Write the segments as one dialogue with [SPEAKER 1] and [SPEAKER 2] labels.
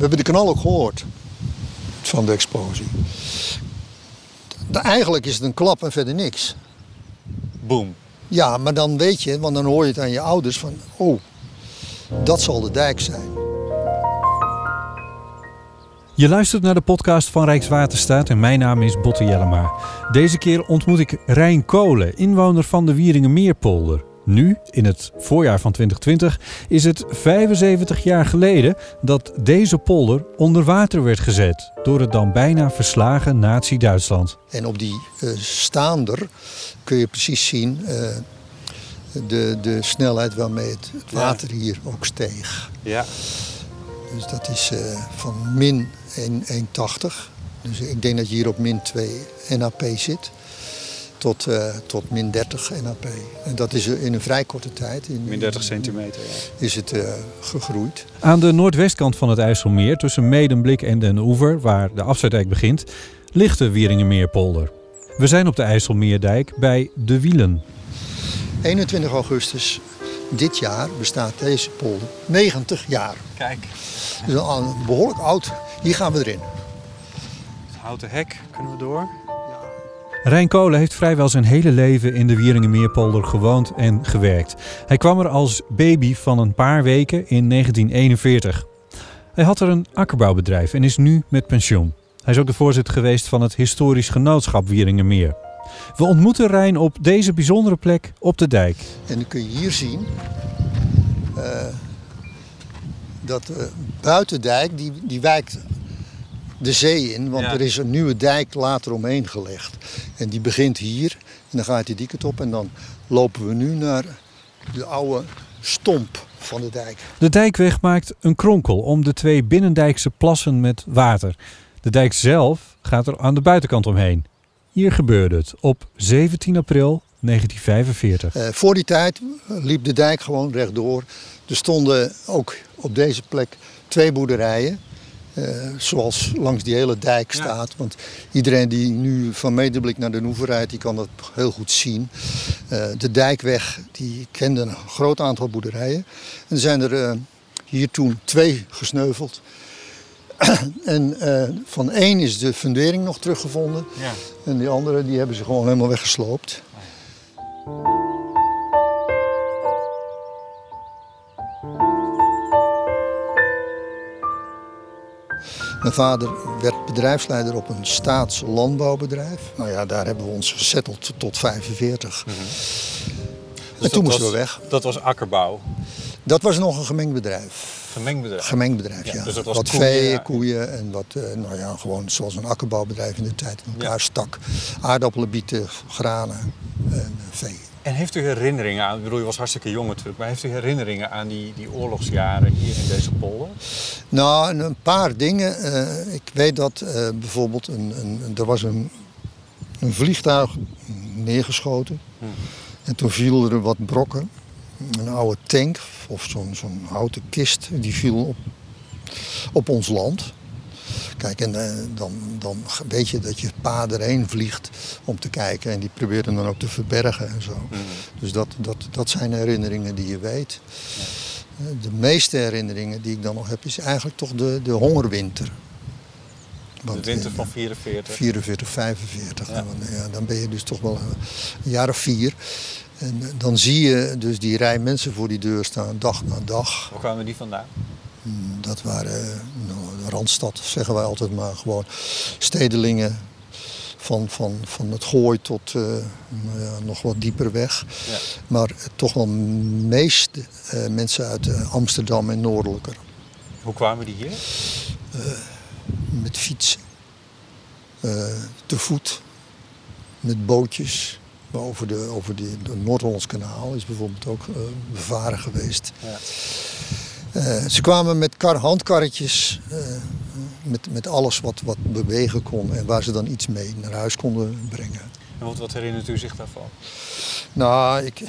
[SPEAKER 1] We hebben de knal ook gehoord van de explosie. De- Eigenlijk is het een klap en verder niks.
[SPEAKER 2] Boom.
[SPEAKER 1] Ja, maar dan weet je, want dan hoor je het aan je ouders van... oh, dat zal de dijk zijn.
[SPEAKER 3] Je luistert naar de podcast van Rijkswaterstaat en mijn naam is Botte Jellema. Deze keer ontmoet ik Rijn Kolen, inwoner van de Wieringenmeerpolder. Nu, in het voorjaar van 2020, is het 75 jaar geleden dat deze polder onder water werd gezet door het dan bijna verslagen Nazi-Duitsland.
[SPEAKER 1] En op die eh, staander kun je precies zien eh, de, de snelheid waarmee het, het water hier ook steeg.
[SPEAKER 2] Ja.
[SPEAKER 1] Dus dat is eh, van min 1 1,80. Dus ik denk dat je hier op min 2 NAP zit. Tot, eh, tot min 30 NAP. En dat is in een vrij korte tijd. In,
[SPEAKER 2] Min 30 centimeter. Ja.
[SPEAKER 1] Is het eh, gegroeid.
[SPEAKER 3] Aan de noordwestkant van het IJsselmeer, tussen Medemblik en Den Oever, waar de afsluitdijk begint, ligt de Wieringenmeerpolder. We zijn op de IJsselmeerdijk bij De Wielen.
[SPEAKER 1] 21 augustus dit jaar bestaat deze polder 90 jaar.
[SPEAKER 2] Kijk,
[SPEAKER 1] Dus al behoorlijk oud. Hier gaan we erin.
[SPEAKER 2] het houten hek kunnen we door.
[SPEAKER 3] Rijn Kolen heeft vrijwel zijn hele leven in de Wieringenmeerpolder gewoond en gewerkt. Hij kwam er als baby van een paar weken in 1941. Hij had er een akkerbouwbedrijf en is nu met pensioen. Hij is ook de voorzitter geweest van het historisch genootschap Wieringenmeer. We ontmoeten Rijn op deze bijzondere plek op de dijk.
[SPEAKER 1] En dan kun je hier zien eh, dat uh, buitendijk, die, die wijkt de zee in. Want
[SPEAKER 2] Ja.
[SPEAKER 1] er is een nieuwe dijk later omheen gelegd. En die begint hier en dan gaat die die kant op. En dan lopen we nu naar de oude stomp van de dijk.
[SPEAKER 3] De dijkweg maakt een kronkel om de twee binnendijkse plassen met water. De dijk zelf gaat er aan de buitenkant omheen. Hier gebeurde het op 17 april 1945.
[SPEAKER 1] Eh, voor die tijd liep de dijk gewoon rechtdoor. Er stonden ook op deze plek twee boerderijen. Eh, zoals langs die hele dijk
[SPEAKER 2] Ja.
[SPEAKER 1] staat. Want iedereen die nu van Medeblik naar de Noever rijdt, die kan dat heel goed zien. Eh, de dijkweg die kende een groot aantal boerderijen. En er zijn er eh, hier toen twee gesneuveld. en van één is de fundering nog teruggevonden.
[SPEAKER 2] Ja.
[SPEAKER 1] En die andere die hebben ze gewoon helemaal weggesloopt. Mijn vader werd bedrijfsleider op een staatslandbouwbedrijf. Nou ja, daar hebben we ons gezetteld tot 45.
[SPEAKER 2] Dus
[SPEAKER 1] en toen
[SPEAKER 2] dat
[SPEAKER 1] moesten
[SPEAKER 2] was-
[SPEAKER 1] we weg.
[SPEAKER 2] Dat was akkerbouw.
[SPEAKER 1] Dat was nog een gemengd bedrijf.
[SPEAKER 2] Gemengd bedrijf.
[SPEAKER 1] Gemengd bedrijf, ja.
[SPEAKER 2] Ja, dus dat was
[SPEAKER 1] wat
[SPEAKER 2] koeien,
[SPEAKER 1] vee,
[SPEAKER 2] ja.
[SPEAKER 1] koeien en wat, eh, nou ja, gewoon zoals een akkerbouwbedrijf in de tijd in elkaar
[SPEAKER 2] Ja.
[SPEAKER 1] stak. Aardappelen, bieten, granen en eh.
[SPEAKER 2] En heeft u herinneringen aan, ik bedoel, je was hartstikke jong natuurlijk, maar heeft u herinneringen aan die, die oorlogsjaren hier in deze polder?
[SPEAKER 1] Nou, en een paar dingen. Eh, ik weet dat eh, bijvoorbeeld een, een, er was een, een vliegtuig neergeschoten. En toen vielen er wat brokken. Een oude tank of zo'n zo'n houten kist, die viel op, op ons land. Kijk, en eh, dan, dan weet je dat je pa erheen vliegt om te kijken. En die probeert hem dan ook te verbergen en zo. Dus dat, dat, dat zijn herinneringen die je weet. Eh, De meeste herinneringen die ik dan nog heb, is eigenlijk toch de, de hongerwinter.
[SPEAKER 2] De winter
[SPEAKER 1] in
[SPEAKER 2] van 44.
[SPEAKER 1] 44, 45.
[SPEAKER 2] Ja.
[SPEAKER 1] Ja, dan ben je dus toch wel een, jaar of vier. En eh, dan zie je dus die rij mensen voor die deur staan, dag na dag.
[SPEAKER 2] Waar kwamen die vandaan?
[SPEAKER 1] Dat waren, nou, de Randstad zeggen wij altijd maar, gewoon stedelingen van, van, van het gooi tot eh, nou ja, nog wat dieper weg.
[SPEAKER 2] Ja.
[SPEAKER 1] Maar toch wel meest eh, mensen uit eh, Amsterdam en noordelijker.
[SPEAKER 2] Hoe kwamen die hier?
[SPEAKER 1] Met fietsen, te voet, met bootjes. Maar over de, over de, de Noord-Hollands kanaal is bijvoorbeeld ook eh, bevaren geweest.
[SPEAKER 2] Ja.
[SPEAKER 1] Eh, ze kwamen met kar, handkarretjes, eh, met, met alles wat, wat bewegen kon en waar ze dan iets mee naar huis konden brengen.
[SPEAKER 2] En wat, wat herinnert u zich daarvan?
[SPEAKER 1] Nou, ik,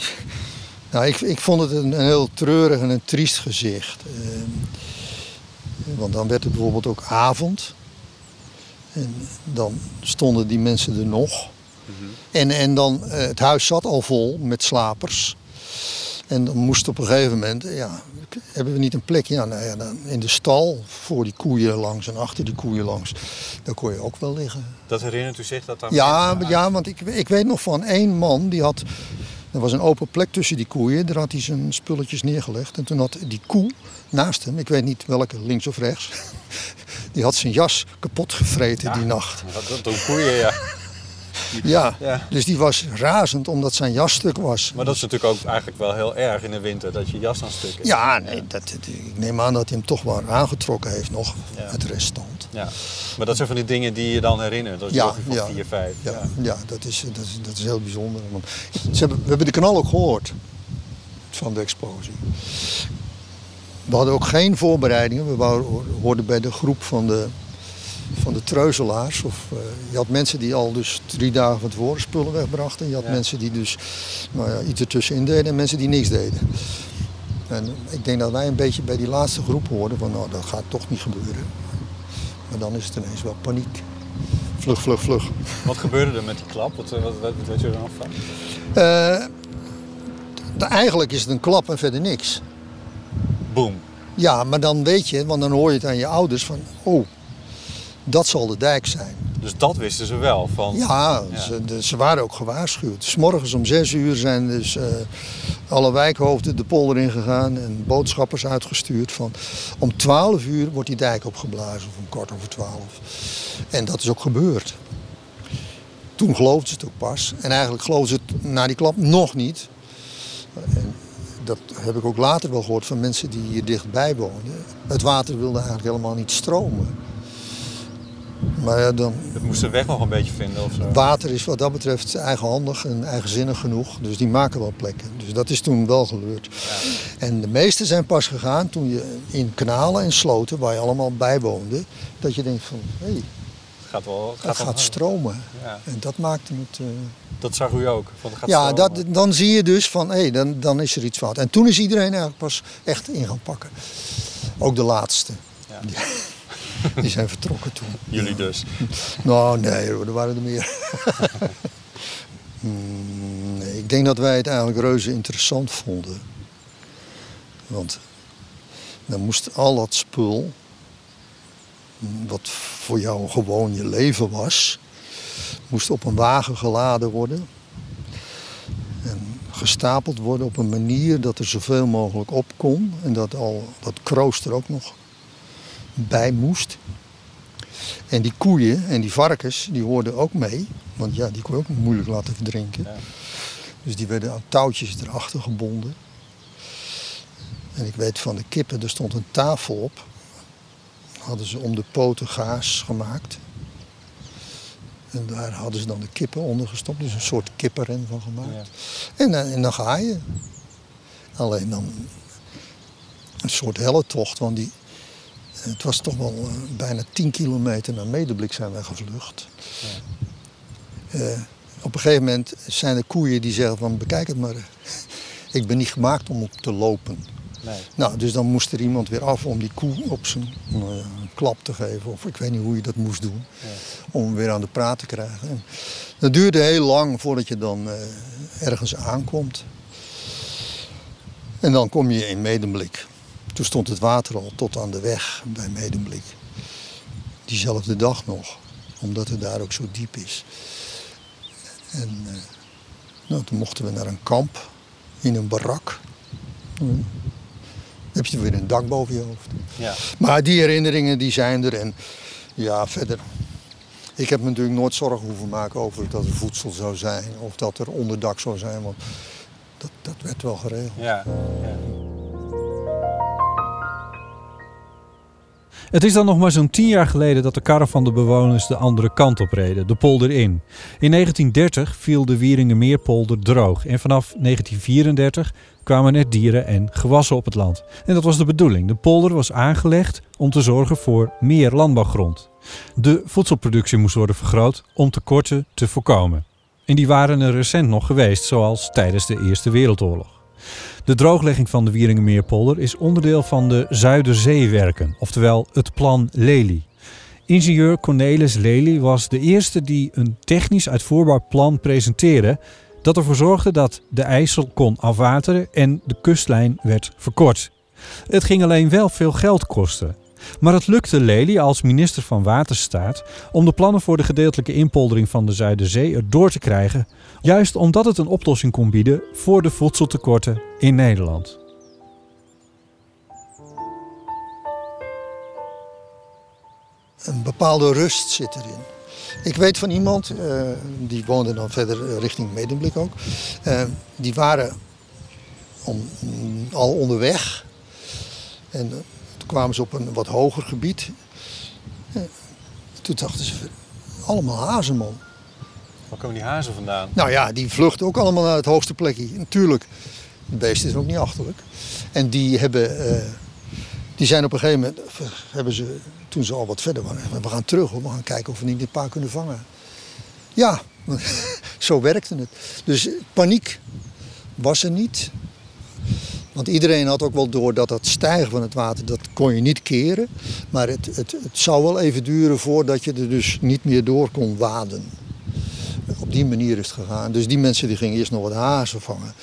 [SPEAKER 1] nou, ik, ik vond het een, een heel treurig en een triest gezicht. Eh, want dan werd het bijvoorbeeld ook avond. En dan stonden die mensen er nog. En, en dan, het huis zat al vol met slapers. En dan moest op een gegeven moment, ja, hebben we niet een plek? Ja, nou ja, dan in de stal, voor die koeien langs en achter die koeien langs, daar kon je ook wel liggen.
[SPEAKER 2] Dat herinnert u zich dat daar
[SPEAKER 1] Ja, ja want ik, ik weet nog van één man, die had, er was een open plek tussen die koeien, daar had hij zijn spulletjes neergelegd. En toen had die koe naast hem, ik weet niet welke, links of rechts, die had zijn jas kapot gevreten die nacht.
[SPEAKER 2] Dat doen koeien, ja.
[SPEAKER 1] Ja,
[SPEAKER 2] Ja.
[SPEAKER 1] dus die was razend omdat zijn jas stuk was.
[SPEAKER 2] Maar dat is natuurlijk ook eigenlijk wel heel erg in de winter, dat je jas aan stuk is.
[SPEAKER 1] Ja, nee, dat, dat- ik neem aan dat hij hem toch wel aangetrokken heeft nog,
[SPEAKER 2] Ja.
[SPEAKER 1] het restant.
[SPEAKER 2] Ja. Maar dat zijn van die dingen die je dan herinnert. Dat is
[SPEAKER 1] Ja,
[SPEAKER 2] van
[SPEAKER 1] ja.
[SPEAKER 2] 4, 5.
[SPEAKER 1] Ja,
[SPEAKER 2] Ja.
[SPEAKER 1] ja. dat, is, dat, is, dat is heel bijzonder. Want ze hebben, we hebben de knal ook gehoord van de explosie. We hadden ook geen voorbereidingen. We hoorden bij de groep van de, van de treuzelaars. Of, eh, je had mensen die al dus drie dagen van tevoren spullen wegbrachten. Je had
[SPEAKER 2] Ja.
[SPEAKER 1] mensen die dus nou ja, iets ertussenin deden en mensen die niks deden. En ik denk dat wij een beetje bij die laatste groep hoorden van nou dat gaat toch niet gebeuren. Maar dan is het ineens wel paniek. Vlug, vlug, vlug.
[SPEAKER 2] Wat gebeurde er met die klap? Wat, wat, wat, wat weet je er dan van?
[SPEAKER 1] Eigenlijk is het een klap en verder niks.
[SPEAKER 2] Boom.
[SPEAKER 1] Ja, maar dan weet je, want dan hoor je het aan je ouders van, oh, dat zal de dijk zijn.
[SPEAKER 2] Dus dat wisten ze wel. Van,
[SPEAKER 1] Ja,
[SPEAKER 2] Ja.
[SPEAKER 1] Ze, ze waren ook gewaarschuwd. S morgens om zes uur zijn dus eh, alle wijkhoofden de polder ingegaan en boodschappers uitgestuurd van om twaalf uur wordt die dijk opgeblazen of om kwart over twaalf. En dat is ook gebeurd. Toen geloofden ze het ook pas. En eigenlijk geloofden ze het na die klap nog niet. En dat heb ik ook later wel gehoord van mensen die hier dichtbij woonden. Het water wilde eigenlijk helemaal niet stromen. Maar ja, dan,
[SPEAKER 2] Het moest de weg nog een beetje vinden of zo.
[SPEAKER 1] Water is wat dat betreft eigenhandig en eigenzinnig genoeg. Dus die maken wel plekken. Dus dat is toen wel gebeurd. En de meeste zijn pas gegaan toen je in kanalen en sloten, waar je allemaal bij woonde, dat je denkt van, hé, hey,
[SPEAKER 2] Het gaat wel. Het
[SPEAKER 1] het
[SPEAKER 2] gaat,
[SPEAKER 1] gaat stromen.
[SPEAKER 2] Ja.
[SPEAKER 1] En dat maakte het... eh,
[SPEAKER 2] Dat zag u ook. Van, het gaat
[SPEAKER 1] ja,
[SPEAKER 2] stromen.
[SPEAKER 1] dat, dan zie je dus van, hé, hey, dan, dan is er iets fout. En toen is iedereen eigenlijk pas echt in gaan pakken. Ook de laatste.
[SPEAKER 2] Ja.
[SPEAKER 1] Die, zijn vertrokken toen.
[SPEAKER 2] Jullie dus.
[SPEAKER 1] Nou, nee er waren er meer. Nee, ik denk dat wij het eigenlijk reuze interessant vonden. Want dan moest al dat spul, wat voor jou gewoon je leven was, moest op een wagen geladen worden. En gestapeld worden op een manier dat er zoveel mogelijk op kon. En dat al dat kroost er ook nog bij moest. En die koeien en die varkens, die hoorden ook mee. Want ja, die kon je ook moeilijk laten verdrinken.
[SPEAKER 2] Ja.
[SPEAKER 1] Dus die werden aan touwtjes erachter gebonden. En ik weet van de kippen, er stond een tafel op. Hadden ze om de poten gaas gemaakt. En daar hadden ze dan de kippen onder gestopt. Dus een soort kippenren van gemaakt.
[SPEAKER 2] Ja.
[SPEAKER 1] En, dan- en dan ga je. Alleen dan een soort helletocht. Want die, het was toch wel eh, bijna 10 kilometer naar Medeblik zijn wij gevlucht. Eh, op een gegeven moment zijn er koeien die zeggen van bekijk het maar. Ik ben niet gemaakt om op te lopen.
[SPEAKER 2] Nee.
[SPEAKER 1] Nou, dus dan moest er iemand weer af om die koe op zijn een klap te geven. Of ik weet niet hoe je dat moest doen.
[SPEAKER 2] Ja.
[SPEAKER 1] Om hem weer aan de praat te krijgen. En dat duurde heel lang voordat je dan eh, ergens aankomt. En dan kom je in Medemblik. Toen stond het water al tot aan de weg bij Medemblik. Diezelfde dag nog. Omdat het daar ook zo diep is. En eh, nou, toen mochten we naar een kamp. In een barak. Dan heb je weer een dak boven je hoofd.
[SPEAKER 2] Ja.
[SPEAKER 1] Maar die herinneringen die zijn er. En ja, verder. Ik heb me natuurlijk nooit zorgen hoeven maken over dat er voedsel zou zijn. Of dat er onderdak zou zijn. Want dat, dat werd wel geregeld.
[SPEAKER 2] Ja. ja.
[SPEAKER 3] Het is dan nog maar zo'n tien jaar geleden dat de karren van de bewoners de andere kant op reden, de polder in. In 1930 viel de Wieringermeerpolder droog en vanaf 1934 kwamen er dieren en gewassen op het land. En dat was de bedoeling. De polder was aangelegd om te zorgen voor meer landbouwgrond. De voedselproductie moest worden vergroot om tekorten te voorkomen. En die waren er recent nog geweest, zoals tijdens de Eerste Wereldoorlog. De drooglegging van de Wieringermeerpolder is onderdeel van de Zuiderzeewerken, oftewel het plan Lely. Ingenieur Cornelis Lely was de eerste die een technisch uitvoerbaar plan presenteerde dat ervoor zorgde dat de IJssel kon afwateren en de kustlijn werd verkort. Het ging alleen wel veel geld kosten. Maar het lukte Lely als minister van Waterstaat om de plannen voor de gedeeltelijke inpoldering van de Zuiderzee erdoor te krijgen, juist omdat het een oplossing kon bieden voor de voedseltekorten in Nederland.
[SPEAKER 1] Een bepaalde rust zit erin. Ik weet van iemand, uh, die woonde dan verder richting Medemblik ook. Uh, die waren om, al onderweg. En uh, toen kwamen ze op een wat hoger gebied. toen dachten ze, allemaal hazen man.
[SPEAKER 2] Waar komen die hazen vandaan?
[SPEAKER 1] Nou ja, die vluchten ook allemaal naar het hoogste plekje. Natuurlijk, het beest is ook niet achterlijk. En die hebben, die zijn op een gegeven moment, hebben ze toen ze al wat verder waren. We gaan terug, hoor. we gaan kijken of we niet dit paar kunnen vangen. Ja, zo werkte het. Dus paniek was er niet. Want iedereen had ook wel door dat het stijgen van het water, dat kon je niet keren. Maar het, het, het zou wel even duren voordat je er dus niet meer door kon waden. Op die manier is het gegaan. Dus die mensen die gingen eerst nog wat hazen vangen.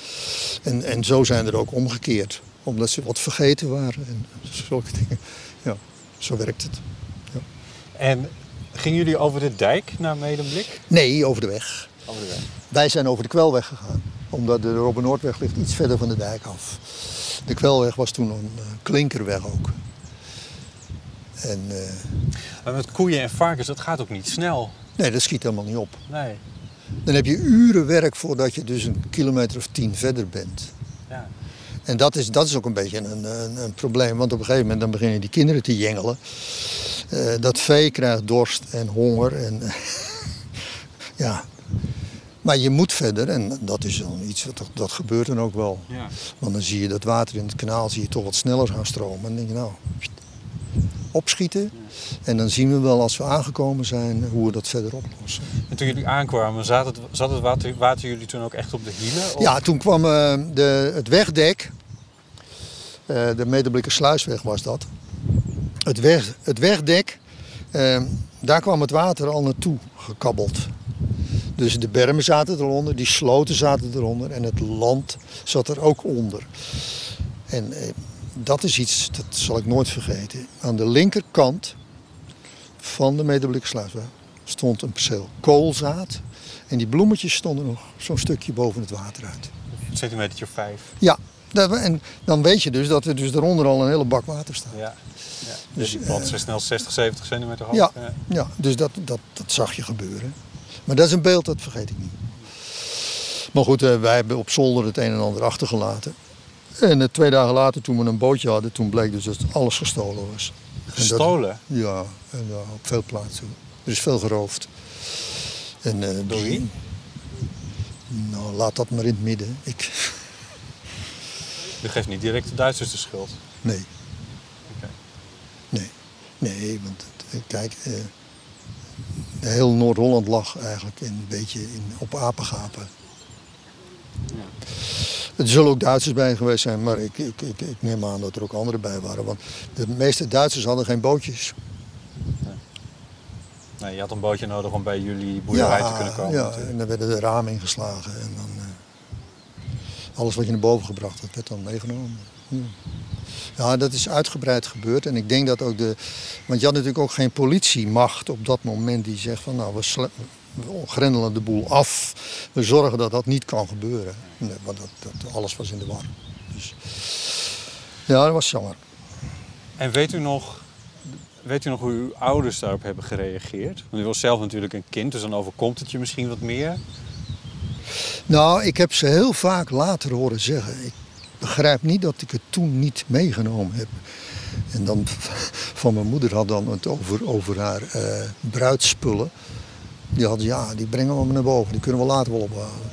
[SPEAKER 1] En, en zo zijn er ook omgekeerd. Omdat ze wat vergeten waren en zulke dingen. Ja. Zo werkt het. Ja.
[SPEAKER 2] En gingen jullie over de dijk naar Medemblik?
[SPEAKER 1] Nee, over de weg.
[SPEAKER 2] Over de weg.
[SPEAKER 1] Wij zijn over de Kwelweg gegaan. Omdat de Robben Noordweg ligt iets verder van de dijk af. De Kwelweg was toen een uh, klinkerweg ook. En, uh,
[SPEAKER 2] maar met koeien en varkens, dat gaat ook niet snel.
[SPEAKER 1] Nee, dat schiet helemaal niet op.
[SPEAKER 2] Nee.
[SPEAKER 1] Dan heb je uren werk voordat je dus een kilometer of tien verder bent.
[SPEAKER 2] Ja.
[SPEAKER 1] En dat is, dat is ook een beetje een, een, een, probleem. Want op een gegeven moment dan beginnen die kinderen te jengelen. Uh, dat vee krijgt dorst en honger. En, ja. Maar je moet verder en dat is dan iets, dat, dat gebeurt dan ook wel.
[SPEAKER 2] Ja.
[SPEAKER 1] Want dan zie je dat water in het kanaal zie je toch wat sneller gaan stromen. En dan denk je nou, opschieten. En dan zien we wel als we aangekomen zijn hoe we dat verder oplossen.
[SPEAKER 2] En toen jullie aankwamen, zat het, zat het water, water jullie toen ook echt op de hielen? Of?
[SPEAKER 1] Ja, toen kwam uh, de, het wegdek, uh, de Medeblikker Sluisweg was dat. Het, weg, het wegdek, uh, daar kwam het water al naartoe gekabbeld. Dus de bermen zaten eronder, die sloten zaten eronder en het land zat er ook onder. En dat is iets, dat zal ik nooit vergeten. Aan de linkerkant van de Medeblikkersluisweg stond een perceel koolzaad. En die bloemetjes stonden nog zo'n stukje boven het water uit.
[SPEAKER 2] Een centimeter of vijf?
[SPEAKER 1] Ja, en dan weet je dus dat er dus eronder al een hele bak water staat.
[SPEAKER 2] Ja, ja. dus die plant uh, snel 60, 70 centimeter hoog.
[SPEAKER 1] Ja, ja. ja dus dat, dat, dat zag je gebeuren. Maar dat is een beeld, dat vergeet ik niet. Maar goed, uh, wij hebben op zolder het een en ander achtergelaten. En uh, twee dagen later, toen we een bootje hadden, toen bleek dus dat alles gestolen was.
[SPEAKER 2] Gestolen?
[SPEAKER 1] Dat, ja, en, ja, op veel plaatsen. Er is veel geroofd. En, uh,
[SPEAKER 2] Door wie?
[SPEAKER 1] Nou, laat dat maar in het midden. Ik...
[SPEAKER 2] U geeft niet direct de Duitsers de schuld?
[SPEAKER 1] Nee.
[SPEAKER 2] Okay.
[SPEAKER 1] Nee. Nee, want kijk, uh, heel Noord-Holland lag eigenlijk een beetje in, op apengapen.
[SPEAKER 2] Ja.
[SPEAKER 1] Er zullen ook Duitsers bij geweest zijn, maar ik, ik, ik, ik, neem aan dat er ook anderen bij waren. Want de meeste Duitsers hadden geen bootjes.
[SPEAKER 2] Nee. nee je had een bootje nodig om bij jullie boerderij
[SPEAKER 1] ja,
[SPEAKER 2] te kunnen komen.
[SPEAKER 1] Ja,
[SPEAKER 2] natuurlijk.
[SPEAKER 1] en dan werden de ramen ingeslagen. En dan, uh, alles wat je naar boven gebracht had, werd dan meegenomen. Ja. Ja, dat is uitgebreid gebeurd. En ik denk dat ook de... Want je had natuurlijk ook geen politiemacht op dat moment die zegt van... nou, we, we grendelen de boel af. We zorgen dat dat niet kan gebeuren. Nee, want dat, dat, alles was in de war. Dus, ja, dat was jammer.
[SPEAKER 2] En weet u nog, weet u nog hoe uw ouders daarop hebben gereageerd? Want u was zelf natuurlijk een kind, dus dan overkomt het je misschien wat meer.
[SPEAKER 1] Nou, ik heb ze heel vaak later horen zeggen. Ik begrijp niet dat ik het toen niet meegenomen heb. En dan van mijn moeder had dan het over, over haar uh, bruidspullen. Die had ja, die brengen we naar boven, die kunnen we later wel ophalen.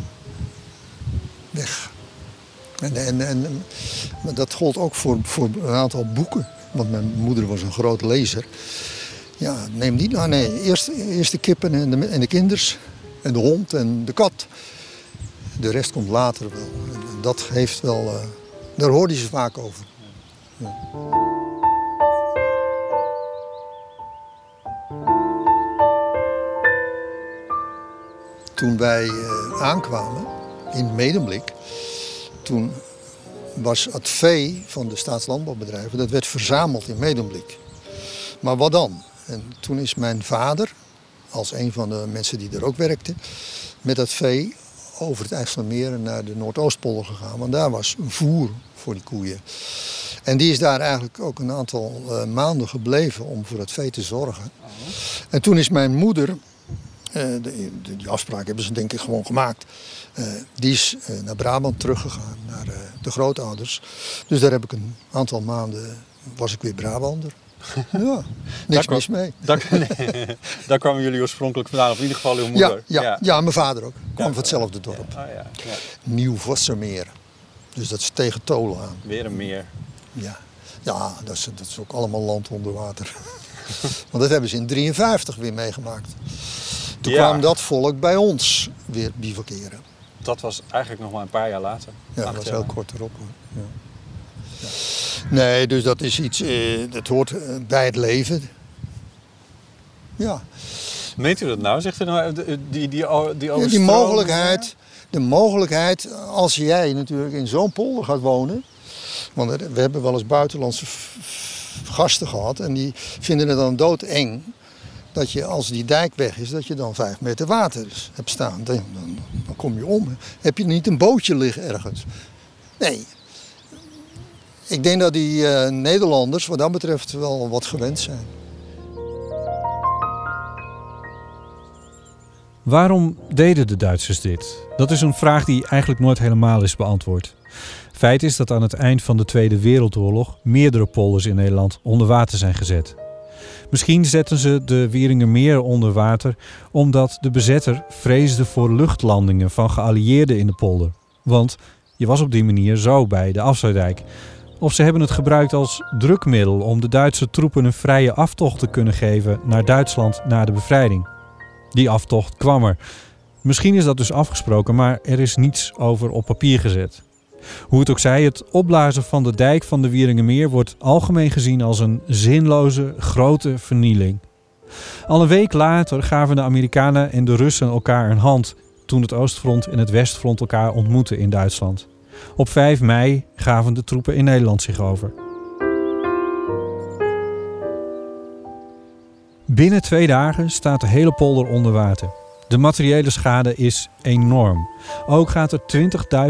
[SPEAKER 1] Weg. En, en, en dat gold ook voor, voor een aantal boeken. Want mijn moeder was een groot lezer. Ja, neem die nou. Nee, eerst, eerst de kippen en de, en de kinders. En de hond en de kat. De rest komt later wel. Dat heeft wel... Uh, daar hoorde ze vaak over. Toen wij uh, aankwamen, in Medemblik. Toen was het vee van de staatslandbouwbedrijven, dat werd verzameld in Medemblik. Maar wat dan? En toen is mijn vader, als een van de mensen die er ook werkte, met dat vee over het IJsselmeer naar de Noordoostpolder gegaan. Want daar was voer voor die koeien. En die is daar eigenlijk ook een aantal uh, maanden gebleven om voor het vee te zorgen. En toen is mijn moeder, uh, de, die afspraak hebben ze denk ik gewoon gemaakt. Uh, die is naar Brabant teruggegaan, naar de grootouders. Dus daar heb ik een aantal maanden, was ik weer Brabander. Ja, niks mis mee.
[SPEAKER 2] Daar, nee, daar kwamen jullie oorspronkelijk vandaan, of in ieder geval uw moeder.
[SPEAKER 1] Ja, ja, ja. mijn vader ook. Kwam van hetzelfde dorp. Ja. Oh, Nieuw-Vossermeer. Dus dat is tegen Tolen aan.
[SPEAKER 2] Weer een meer.
[SPEAKER 1] Ja, ja dat, is, dat is ook allemaal land onder water. Want dat hebben ze in 53 weer meegemaakt. Toen kwam dat volk bij ons weer bivakeren.
[SPEAKER 2] Dat was eigenlijk nog maar een paar jaar later.
[SPEAKER 1] Ja, dat was heel kort erop. Hoor. Nee, dus dat is iets, eh, dat hoort eh, bij het leven. Ja.
[SPEAKER 2] Meent u dat nou? Zegt u nou die, die, die, die,
[SPEAKER 1] ja, die mogelijkheid, de mogelijkheid, als jij natuurlijk in zo'n polder gaat wonen. Want we hebben wel eens buitenlandse gasten gehad en die vinden het dan doodeng. Dat je als die dijk weg is, dat je dan vijf meter water hebt staan. Dan, dan, dan kom je om. Heb je niet een bootje liggen ergens? Nee, ik denk dat die uh, Nederlanders wat dat betreft wel wat gewend zijn.
[SPEAKER 3] Waarom deden de Duitsers dit? Dat is een vraag die eigenlijk nooit helemaal is beantwoord. Feit is dat aan het eind van de Tweede Wereldoorlog meerdere polders in Nederland onder water zijn gezet. Misschien zetten ze de Wieringermeer onder water omdat de bezetter vreesde voor luchtlandingen van geallieerden in de polder. Want je was op die manier zo bij de Afsluitdijk. Of ze hebben het gebruikt als drukmiddel om de Duitse troepen een vrije aftocht te kunnen geven naar Duitsland na de bevrijding. Die aftocht kwam er. Misschien is dat dus afgesproken, maar er is niets over op papier gezet. Hoe het ook zij, het opblazen van de dijk van de Wieringermeer wordt algemeen gezien als een zinloze, grote vernieling. Al een week later gaven de Amerikanen en de Russen elkaar een hand toen het Oostfront en het Westfront elkaar ontmoetten in Duitsland. Op 5 mei gaven de troepen in Nederland zich over. Binnen twee dagen staat de hele polder onder water. De materiële schade is enorm. Ook gaat er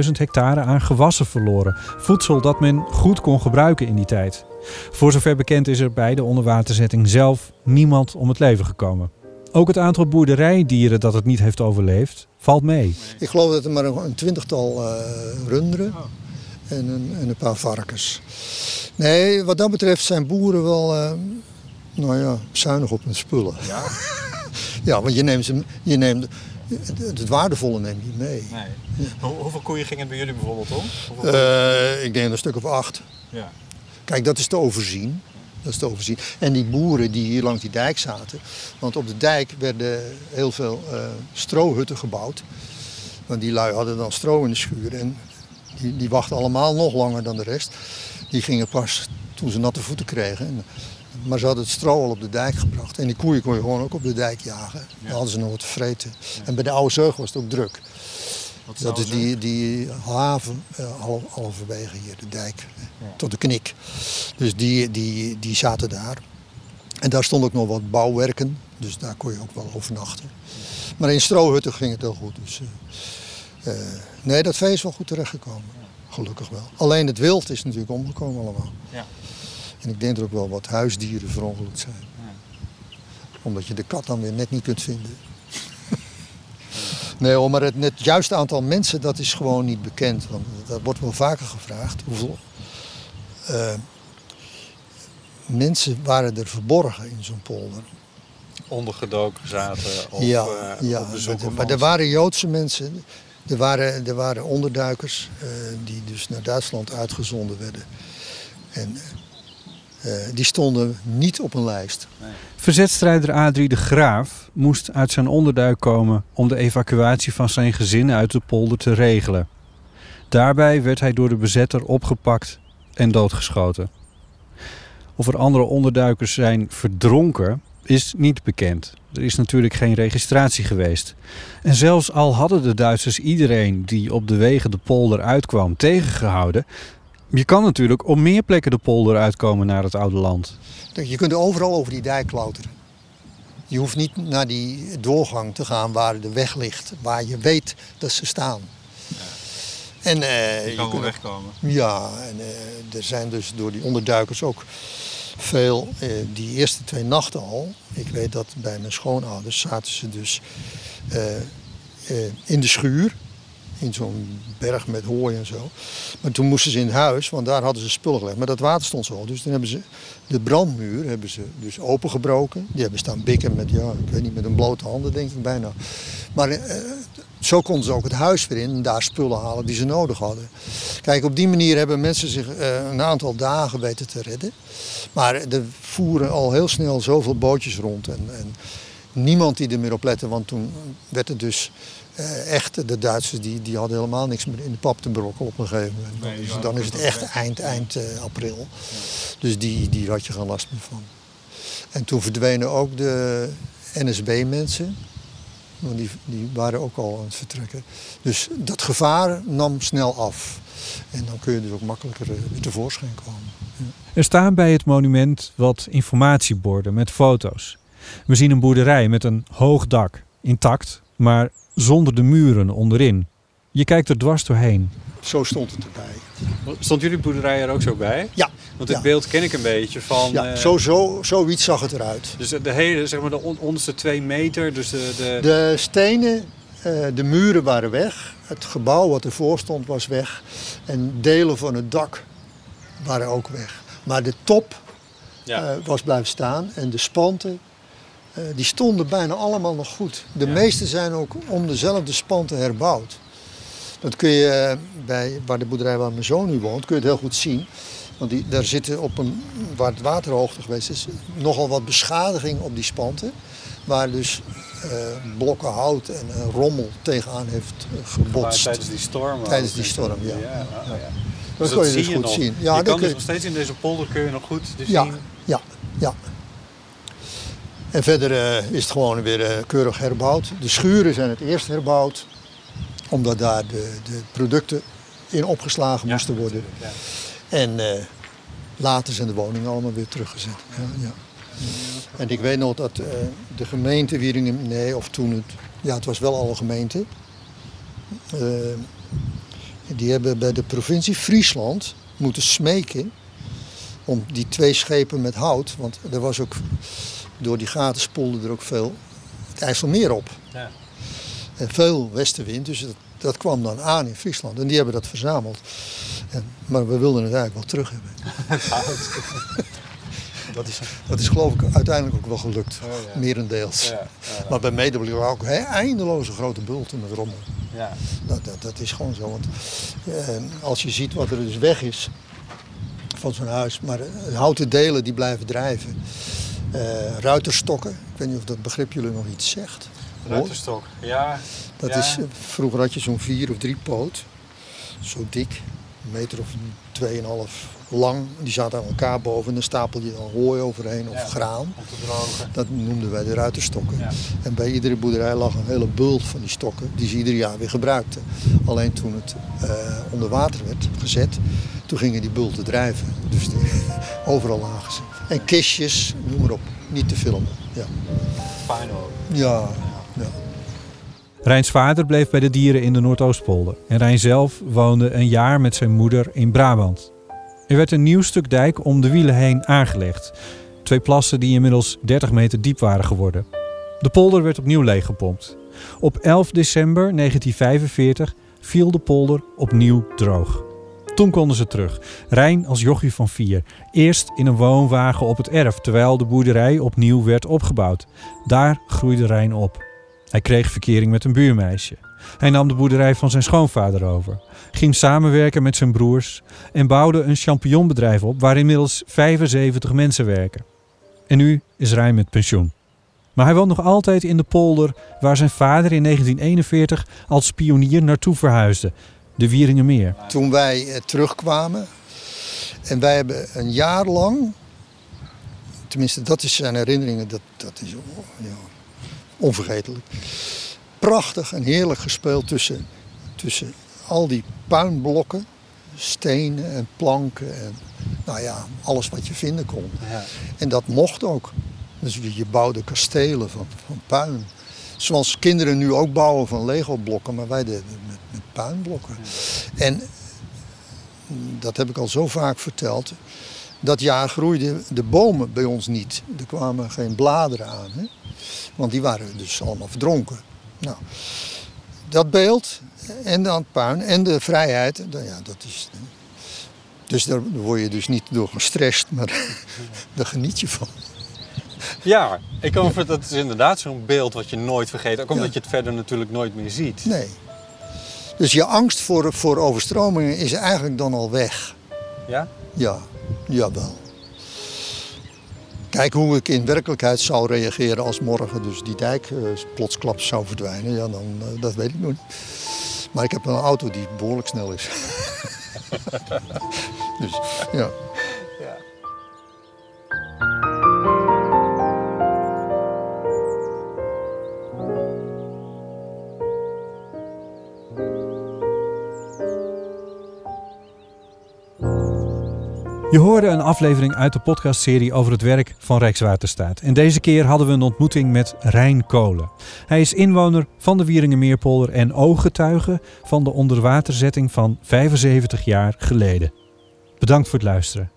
[SPEAKER 3] 20.000 hectare aan gewassen verloren. Voedsel dat men goed kon gebruiken in die tijd. Voor zover bekend is er bij de onderwaterzetting zelf niemand om het leven gekomen. Ook het aantal boerderijdieren dat het niet heeft overleefd, valt mee.
[SPEAKER 1] Ik geloof dat er maar een twintigtal uh, runderen en een, en een, paar varkens. Nee, wat dat betreft zijn boeren wel uh, nou ja, zuinig op hun spullen. Ja? ja, want je neemt, ze, je neemt het, waardevolle neem je mee.
[SPEAKER 2] Nee. hoeveel koeien gingen bij jullie bijvoorbeeld om?
[SPEAKER 1] Uh, ik denk een stuk of acht. Ja. Kijk, dat is te overzien. Dat is te overzien. En die boeren die hier langs die dijk zaten. Want op de dijk werden heel veel uh, strohutten gebouwd. Want die lui hadden dan stro in de schuur. En die, die wachten allemaal nog langer dan de rest. Die gingen pas toen ze natte voeten kregen. En, maar ze hadden het stro al op de dijk gebracht. En die koeien kon je gewoon ook op de dijk jagen. Dan hadden ze nog wat te vreten. En bij de oude zeug was het ook druk. Dat is die, die haven uh, halverwege hier, de dijk, tot de knik. Dus die, die, die zaten daar. En daar stond ook nog wat bouwwerken, dus daar kon je ook wel overnachten. Maar in Strohutten ging het heel goed. Dus, uh, uh, nee, dat vee is wel goed terechtgekomen. Gelukkig wel. Alleen het wild is natuurlijk omgekomen allemaal. Ja. En ik denk dat er ook wel wat huisdieren verongelukt zijn. Ja. Omdat je de kat dan weer net niet kunt vinden. Nee maar het, het juiste aantal mensen dat is gewoon niet bekend. Want dat wordt wel vaker gevraagd. Hoeveel uh, mensen waren er verborgen in zo'n polder?
[SPEAKER 2] Ondergedoken zaten of
[SPEAKER 1] ja, uh, ja, maar, maar er waren Joodse mensen, er waren, er waren onderduikers uh, die dus naar Duitsland uitgezonden werden. En uh, die stonden niet op een lijst. Nee.
[SPEAKER 3] Verzetstrijder Adrie de Graaf moest uit zijn onderduik komen om de evacuatie van zijn gezin uit de polder te regelen. Daarbij werd hij door de bezetter opgepakt en doodgeschoten. Of er andere onderduikers zijn verdronken, is niet bekend. Er is natuurlijk geen registratie geweest. En zelfs al hadden de Duitsers iedereen die op de wegen de polder uitkwam tegengehouden, je kan natuurlijk op meer plekken de polder uitkomen naar het oude land.
[SPEAKER 1] Je kunt overal over die dijk klauteren. Je hoeft niet naar die doorgang te gaan waar de weg ligt, waar je weet dat ze staan.
[SPEAKER 2] En, uh, je kan wel wegkomen.
[SPEAKER 1] Ja, en uh, er zijn dus door die onderduikers ook veel, uh, die eerste twee nachten al. Ik weet dat bij mijn schoonouders zaten ze dus in de schuur in zo'n berg met hooi en zo. Maar toen moesten ze in huis, want daar hadden ze spullen gelegd. Maar dat water stond zo. Dus toen hebben ze de brandmuur hebben ze dus opengebroken. Die hebben staan bikken met, ja, ik weet niet, met een blote handen denk ik bijna. Maar eh, zo konden ze ook het huis weer in en daar spullen halen die ze nodig hadden. Kijk, op die manier hebben mensen zich eh, een aantal dagen weten te redden. Maar er voeren al heel snel zoveel bootjes rond. En, en niemand die er meer op lette, want toen werd het dus echt, de Duitsers die, die hadden helemaal niks meer in de pap te brokken op een gegeven moment. Nee, dus dan is het echt eind, eind uh, april. Dus die, die had je geen last meer van. En toen verdwenen ook de NSB-mensen. Want die, die waren ook al aan het vertrekken. Dus dat gevaar nam snel af. En dan kun je dus ook makkelijker uh, weer tevoorschijn komen. Ja.
[SPEAKER 3] Er staan bij het monument wat informatieborden met foto's. We zien een boerderij met een hoog dak, intact, maar zonder de muren onderin. Je kijkt er dwars doorheen.
[SPEAKER 1] Zo stond het erbij.
[SPEAKER 2] Stond jullie boerderij er ook zo bij?
[SPEAKER 1] Ja.
[SPEAKER 2] Want het beeld ken ik een beetje van...
[SPEAKER 1] Ja, uh, zo, zo, zoiets zag het eruit.
[SPEAKER 2] Dus de hele, zeg maar de onderste twee meter, dus de...
[SPEAKER 1] De, de stenen, uh, de muren waren weg. Het gebouw wat ervoor stond was weg. En delen van het dak waren ook weg. Maar de top ja. uh, was blijven staan en de spanten uh, die stonden bijna allemaal nog goed. De ja. meeste zijn ook om dezelfde spanten herbouwd. Dat kun je uh, bij waar de boerderij waar mijn zoon nu woont, kun je het heel goed zien. Want die, daar zitten op een, waar het waterhoogte geweest is, nogal wat beschadiging op die spanten. Waar dus uh, blokken hout en rommel tegenaan heeft gebotst. Maar
[SPEAKER 2] tijdens die storm?
[SPEAKER 1] Tijdens die storm, ja. ja.
[SPEAKER 2] ja.
[SPEAKER 1] Oh, ja.
[SPEAKER 2] Dus
[SPEAKER 1] dat,
[SPEAKER 2] dat
[SPEAKER 1] kun je dus goed
[SPEAKER 2] nog.
[SPEAKER 1] zien.
[SPEAKER 2] Ja, je kan dus nog steeds in deze polder kun je nog goed dus
[SPEAKER 1] ja,
[SPEAKER 2] zien.
[SPEAKER 1] Ja, ja. En verder uh, is het gewoon weer uh, keurig herbouwd. De schuren zijn het eerst herbouwd, omdat daar de, de producten in opgeslagen ja, moesten worden. Ja. En uh, later zijn de woningen allemaal weer teruggezet. Ja, ja. En ik weet nog dat de gemeente Wieringen, nee, of toen het, ja, het was wel al een gemeente. die hebben bij de provincie Friesland moeten smeken om die twee schepen met hout, want er was ook door die gaten spoelde er ook veel het IJsselmeer op. Ja. En veel westenwind, dus dat, dat, kwam dan aan in Friesland. En die hebben dat verzameld. En, maar we wilden het eigenlijk wel terug hebben. dat, is, dat is geloof ik uiteindelijk ook wel gelukt, oh, ja. merendeels. Ja, maar bij Medeblik ook he, eindeloze grote bulten met rommel. Ja. Dat, dat, dat is gewoon zo. Want eh, als je ziet wat er dus weg is van zo'n huis, maar de houten delen die blijven drijven. Uh, ruiterstokken. Ik weet niet of dat begrip jullie nog iets zegt.
[SPEAKER 2] Ruiterstok, ja.
[SPEAKER 1] Dat
[SPEAKER 2] ja.
[SPEAKER 1] is, vroeger had je zo'n vier of drie poot. Zo dik. Een meter of tweeënhalf lang. Die zaten aan elkaar boven en dan stapel je dan hooi overheen of
[SPEAKER 2] ja,
[SPEAKER 1] graan.
[SPEAKER 2] Om te drogen.
[SPEAKER 1] Dat noemden wij de ruiterstokken. Ja. En bij iedere boerderij lag een hele bult van die stokken die ze ieder jaar weer gebruikten. Alleen toen het uh, onder water werd gezet, toen gingen die bulten drijven. Dus die, overal lagen ze. En kistjes, noem maar op. Niet te filmen. Ja.
[SPEAKER 2] Fijn hoor.
[SPEAKER 1] Ja. ja.
[SPEAKER 3] Rijns vader bleef bij de dieren in de Noordoostpolder. En Rijn zelf woonde een jaar met zijn moeder in Brabant. Er werd een nieuw stuk dijk om de wielen heen aangelegd. Twee plassen die inmiddels 30 meter diep waren geworden. De polder werd opnieuw leeggepompt. Op 11 december 1945 viel de polder opnieuw droog. Toen konden ze terug. Rijn als jochie van vier. Eerst in een woonwagen op het erf, terwijl de boerderij opnieuw werd opgebouwd. Daar groeide Rijn op. Hij kreeg verkering met een buurmeisje. Hij nam de boerderij van zijn schoonvader over, ging samenwerken met zijn broers en bouwde een champignonbedrijf op waar inmiddels 75 mensen werken. En nu is Rijn met pensioen. Maar hij woont nog altijd in de polder waar zijn vader in 1941 als pionier naartoe verhuisde, de Wieringenmeer.
[SPEAKER 1] Toen wij terugkwamen en wij hebben een jaar lang tenminste, dat is zijn herinneringen, dat, dat is ja, onvergetelijk. Prachtig en heerlijk gespeeld tussen, tussen al die puinblokken, stenen en planken en nou ja, alles wat je vinden kon.
[SPEAKER 2] Ja.
[SPEAKER 1] En dat mocht ook. Dus je bouwde kastelen van, van puin. Zoals kinderen nu ook bouwen van Lego-blokken, maar wij deden met, puinblokken. En dat heb ik al zo vaak verteld. Dat jaar groeiden de bomen bij ons niet. Er kwamen geen bladeren aan. Hè? Want die waren dus allemaal verdronken. Nou, dat beeld en dan het puin en de vrijheid, nou ja, dat is. Dus daar word je dus niet door gestrest, maar daar geniet je van.
[SPEAKER 2] Ja, ik kan me dat is inderdaad zo'n beeld wat je nooit vergeet. Ook omdat
[SPEAKER 1] Ja.
[SPEAKER 2] je het verder natuurlijk nooit meer ziet.
[SPEAKER 1] Nee. Dus je angst voor, voor overstromingen is eigenlijk dan al weg.
[SPEAKER 2] Ja?
[SPEAKER 1] Ja, jawel. Kijk hoe ik in werkelijkheid zou reageren als morgen dus die dijk eh, plotsklaps zou verdwijnen. Ja, dan, eh, dat weet ik nog niet. Maar ik heb een auto die behoorlijk snel is. dus.
[SPEAKER 2] Ja.
[SPEAKER 3] Je hoorde een aflevering uit de podcastserie over het werk van Rijkswaterstaat. En deze keer hadden we een ontmoeting met Rijn Kolen. Hij is inwoner van de Wieringenmeerpolder en ooggetuige van de onderwaterzetting van 75 jaar geleden. Bedankt voor het luisteren.